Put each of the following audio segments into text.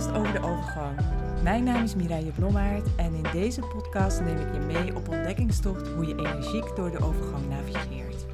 podcast over de overgang. Mijn naam is Mireille Blommaert en in deze podcast neem ik je mee op ontdekkingstocht hoe je energiek door de overgang navigeert.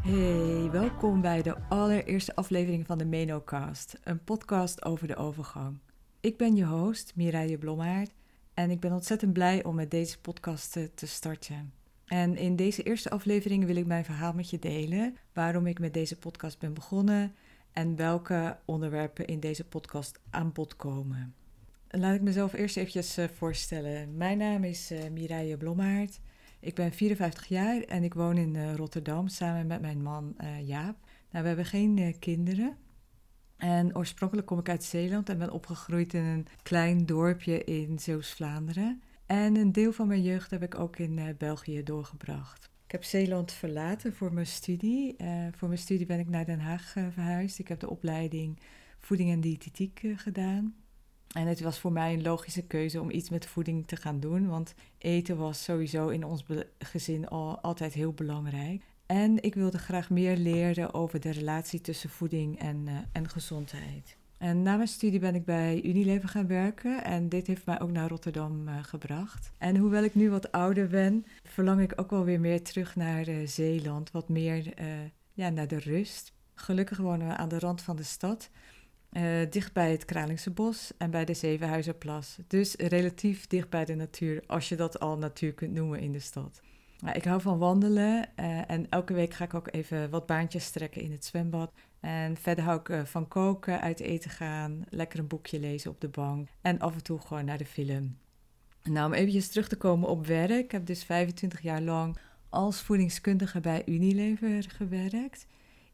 Hey, welkom bij de allereerste aflevering van de Menocast, een podcast over de overgang. Ik ben je host, Mireille Blommaert, en ik ben ontzettend blij om met deze podcast te, te starten. En in deze eerste aflevering wil ik mijn verhaal met je delen, waarom ik met deze podcast ben begonnen en welke onderwerpen in deze podcast aan bod komen. Laat ik mezelf eerst eventjes eh, voorstellen. Mijn naam is uh, Mireille Blommaert. Ik ben 54 jaar en ik woon in uh, Rotterdam samen met mijn man Jaap. Nou, we hebben geen kinderen, en oorspronkelijk kom ik uit Zeeland en ben opgegroeid in een klein dorpje in Zeeuws-Vlaanderen. En een deel van mijn jeugd heb ik ook in uh, België doorgebracht. Ik heb Zeeland verlaten voor mijn studie. Uh, voor mijn studie ben ik naar Den Haag uh, verhuisd. Ik heb de opleiding voeding en diëtetiek gedaan. En het was voor mij een logische keuze om iets met voeding te gaan doen, want eten was sowieso in ons gezin al altijd heel belangrijk. En ik wilde graag meer leren over de relatie tussen voeding en, uh, en gezondheid. En na mijn studie ben ik bij Unilever gaan werken en dit heeft mij ook naar Rotterdam uh, gebracht. En hoewel ik nu wat ouder ben, verlang ik ook wel weer meer terug naar uh, Zeeland, wat meer ja, naar de rust. Gelukkig wonen we aan de rand van de stad, dicht bij het Kralingse Bos en bij de Zevenhuizenplas. Dus relatief dicht bij de natuur, als je dat al natuur kunt noemen in de stad. Nou, ik hou van wandelen uh, en elke week ga ik ook even wat baantjes trekken in het zwembad. En verder hou ik uh, van koken, uit eten gaan, lekker een boekje lezen op de bank en af en toe gewoon naar de film. Nou, om eventjes terug te komen op werk. Ik heb dus 25 jaar lang als voedingskundige bij Unilever gewerkt.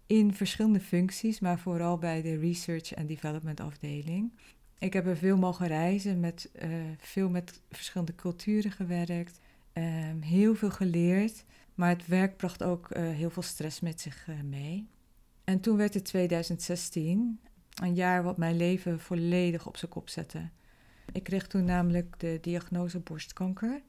In verschillende functies, maar vooral bij de research en development afdeling. Ik heb er veel mogen reizen, met, uh, veel met verschillende culturen gewerkt. Um, heel veel geleerd, maar het werk bracht ook uh, heel veel stress met zich uh, mee. En toen werd het 2016, een jaar wat mijn leven volledig op zijn kop zette. Ik kreeg toen namelijk de diagnose borstkanker.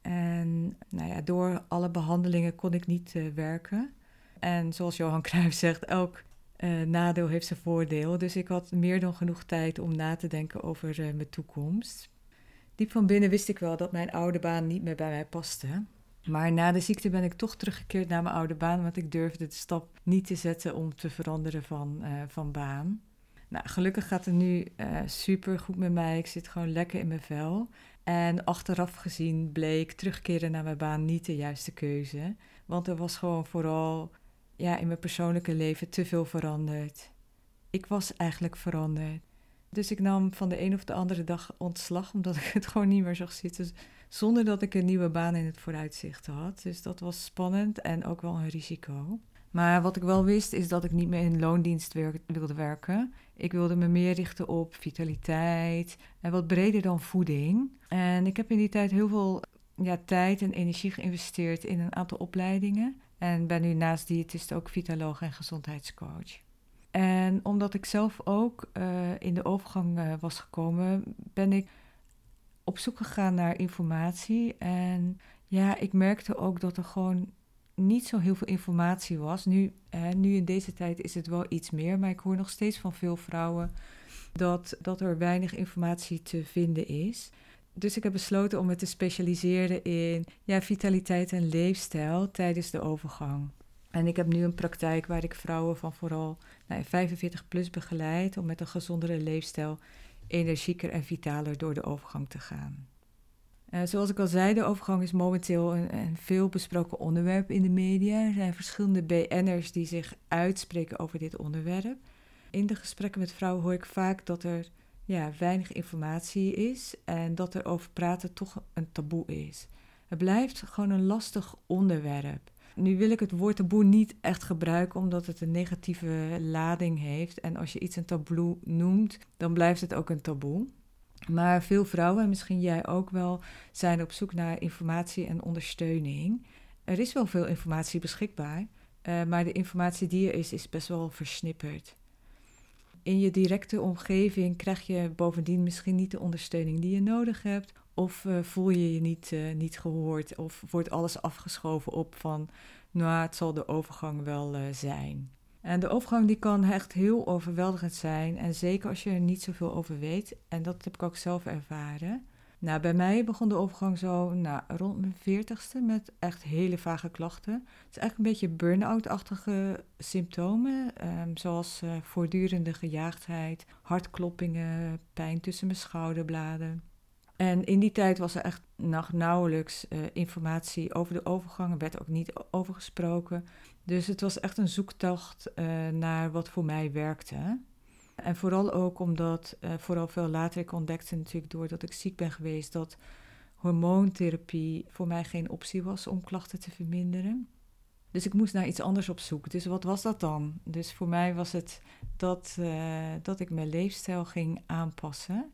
En nou ja, door alle behandelingen kon ik niet uh, werken. En zoals Johan Cruijff zegt, elk nadeel heeft zijn voordeel. Dus ik had meer dan genoeg tijd om na te denken over mijn toekomst. Diep van binnen wist ik wel dat mijn oude baan niet meer bij mij paste. Maar na de ziekte ben ik toch teruggekeerd naar mijn oude baan, want ik durfde de stap niet te zetten om te veranderen van, uh, van baan. Nou, gelukkig gaat het nu uh, super goed met mij. Ik zit gewoon lekker in mijn vel. En achteraf gezien bleek terugkeren naar mijn baan niet de juiste keuze. Want er was gewoon vooral ja, in mijn persoonlijke leven te veel veranderd. Ik was eigenlijk veranderd. Dus ik nam van de een of de andere dag ontslag, omdat ik het gewoon niet meer zag zitten. Zonder dat ik een nieuwe baan in het vooruitzicht had. Dus dat was spannend en ook wel een risico. Maar wat ik wel wist, is dat ik niet meer in loondienst wilde werken. Ik wilde me meer richten op vitaliteit en wat breder dan voeding. En ik heb in die tijd heel veel ja, tijd en energie geïnvesteerd in een aantal opleidingen. En ben nu naast diëtist ook vitaloog en gezondheidscoach. En omdat ik zelf ook uh, in de overgang uh, was gekomen, ben ik op zoek gegaan naar informatie. En ja, ik merkte ook dat er gewoon niet zo heel veel informatie was. Nu, nu in deze tijd is het wel iets meer, maar ik hoor nog steeds van veel vrouwen dat, dat er weinig informatie te vinden is. Dus ik heb besloten om me te specialiseren in ja, vitaliteit en leefstijl tijdens de overgang. En ik heb nu een praktijk waar ik vrouwen van vooral nou, 45 plus begeleid om met een gezondere leefstijl energieker en vitaler door de overgang te gaan. Uh, zoals ik al zei, de overgang is momenteel een, een veel besproken onderwerp in de media. Er zijn verschillende BN'ers die zich uitspreken over dit onderwerp. In de gesprekken met vrouwen hoor ik vaak dat er ja, weinig informatie is en dat er over praten toch een taboe is. Het blijft gewoon een lastig onderwerp. Nu wil ik het woord taboe niet echt gebruiken omdat het een negatieve lading heeft. En als je iets een taboe noemt, dan blijft het ook een taboe. Maar veel vrouwen, en misschien jij ook wel, zijn op zoek naar informatie en ondersteuning. Er is wel veel informatie beschikbaar, uh, maar de informatie die er is, is best wel versnipperd. In je directe omgeving krijg je bovendien misschien niet de ondersteuning die je nodig hebt. Of uh, voel je je niet, uh, niet gehoord of wordt alles afgeschoven op van, nou, het zal de overgang wel uh, zijn. En de overgang die kan echt heel overweldigend zijn. En zeker als je er niet zoveel over weet. En dat heb ik ook zelf ervaren. Nou, bij mij begon de overgang zo nou, rond mijn veertigste met echt hele vage klachten. Het is eigenlijk een beetje burn-out-achtige symptomen, um, zoals voortdurende gejaagdheid, hartkloppingen, pijn tussen mijn schouderbladen. En in die tijd was er echt nog nauwelijks uh, informatie over de overgang. Er werd ook niet over gesproken. Dus het was echt een zoektocht uh, naar wat voor mij werkte. En vooral ook omdat, uh, vooral veel later, ik ontdekte natuurlijk doordat ik ziek ben geweest, dat hormoontherapie voor mij geen optie was om klachten te verminderen. Dus ik moest naar iets anders op zoek. Dus wat was dat dan? Dus voor mij was het dat, dat ik mijn leefstijl ging aanpassen.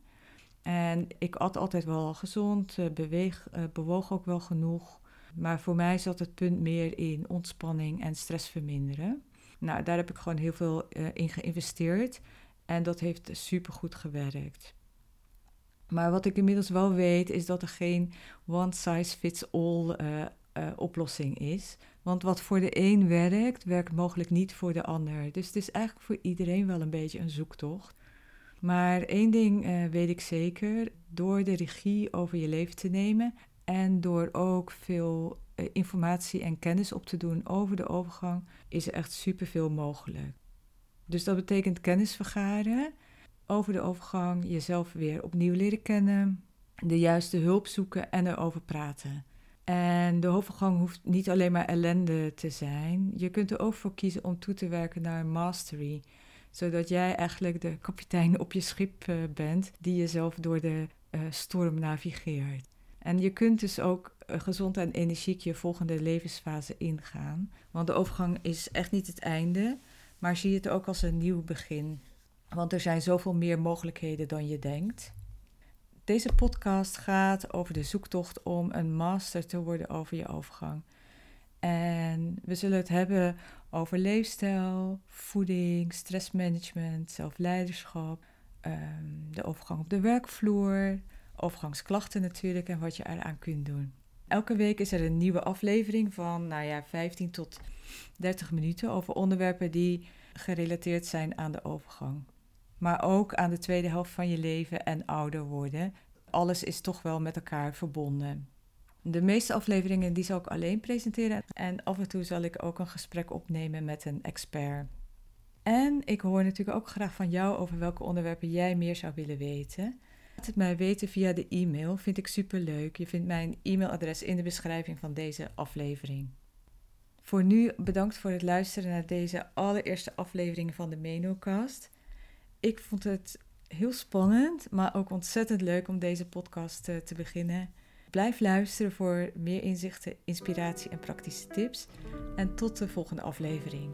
En ik at altijd wel gezond, uh, beweeg, bewoog ook wel genoeg. Maar voor mij zat het punt meer in ontspanning en stress verminderen. Nou, daar heb ik gewoon heel veel in geïnvesteerd. En dat heeft supergoed gewerkt. Maar wat ik inmiddels wel weet, is dat er geen one-size-fits-all uh, uh, oplossing is. Want wat voor de een werkt, werkt mogelijk niet voor de ander. Dus het is eigenlijk voor iedereen wel een beetje een zoektocht. Maar één ding uh, weet ik zeker: door de regie over je leven te nemen en door ook veel informatie en kennis op te doen over de overgang, is er echt superveel mogelijk. Dus dat betekent kennis vergaren over de overgang, jezelf weer opnieuw leren kennen, de juiste hulp zoeken en erover praten. En de overgang hoeft niet alleen maar ellende te zijn. Je kunt er ook voor kiezen om toe te werken naar mastery. Zodat jij eigenlijk de kapitein op je schip uh, bent die jezelf door de uh, storm navigeert. En je kunt dus ook uh, gezond en energiek je volgende levensfase ingaan. Want de overgang is echt niet het einde maar zie het ook als een nieuw begin. Want er zijn zoveel meer mogelijkheden dan je denkt. Deze podcast gaat over de zoektocht om een master te worden over je overgang. En we zullen het hebben over leefstijl, voeding, stressmanagement, zelfleiderschap, um, de overgang op de werkvloer, overgangsklachten natuurlijk en wat je eraan kunt doen. Elke week is er een nieuwe aflevering van nou ja, 15 tot 30 minuten over onderwerpen die gerelateerd zijn aan de overgang. Maar ook aan de tweede helft van je leven en ouder worden. Alles is toch wel met elkaar verbonden. De meeste afleveringen die zal ik alleen presenteren en af en toe zal ik ook een gesprek opnemen met een expert. En ik hoor natuurlijk ook graag van jou over welke onderwerpen jij meer zou willen weten. Laat het mij weten via de e-mail, vind ik super leuk. Je vindt mijn e-mailadres in de beschrijving van deze aflevering. Voor nu bedankt voor het luisteren naar deze allereerste aflevering van de Menocast. Ik vond het heel spannend, maar ook ontzettend leuk om deze podcast te, te beginnen. Blijf luisteren voor meer inzichten, inspiratie en praktische tips. En tot de volgende aflevering.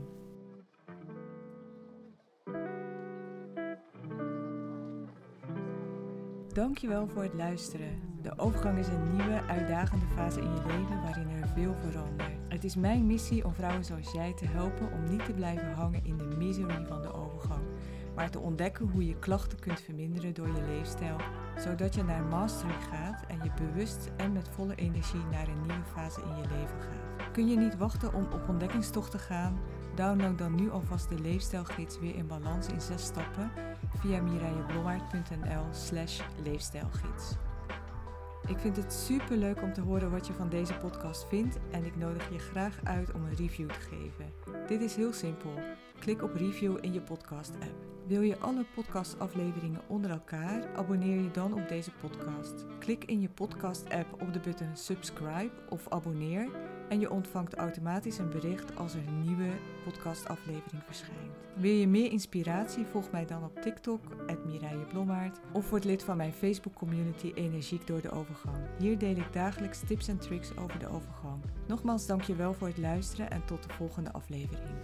Dankjewel voor het luisteren. De overgang is een nieuwe, uitdagende fase in je leven waarin er veel verandert. Het is mijn missie om vrouwen zoals jij te helpen om niet te blijven hangen in de misery van de overgang, maar te ontdekken hoe je klachten kunt verminderen door je leefstijl, zodat je naar mastery gaat en je bewust en met volle energie naar een nieuwe fase in je leven gaat. Kun je niet wachten om op ontdekkingstocht te gaan? Download dan nu alvast de leefstijlgids weer in balans in zes stappen via mireilleblommaert.nl slash leefstijlgids. Ik vind het super leuk om te horen wat je van deze podcast vindt en ik nodig je graag uit om een review te geven. Dit is heel simpel. Klik op review in je podcast app. Wil je alle podcastafleveringen onder elkaar? Abonneer je dan op deze podcast. Klik in je podcast app op de button subscribe of abonneer en je ontvangt automatisch een bericht als er een nieuwe podcastaflevering verschijnt. Wil je meer inspiratie? Volg mij dan op TikTok, Mireille of word lid van mijn Facebook community Energiek door de Overgang. Hier deel ik dagelijks tips en tricks over de overgang. Nogmaals dankjewel voor het luisteren en tot de volgende aflevering.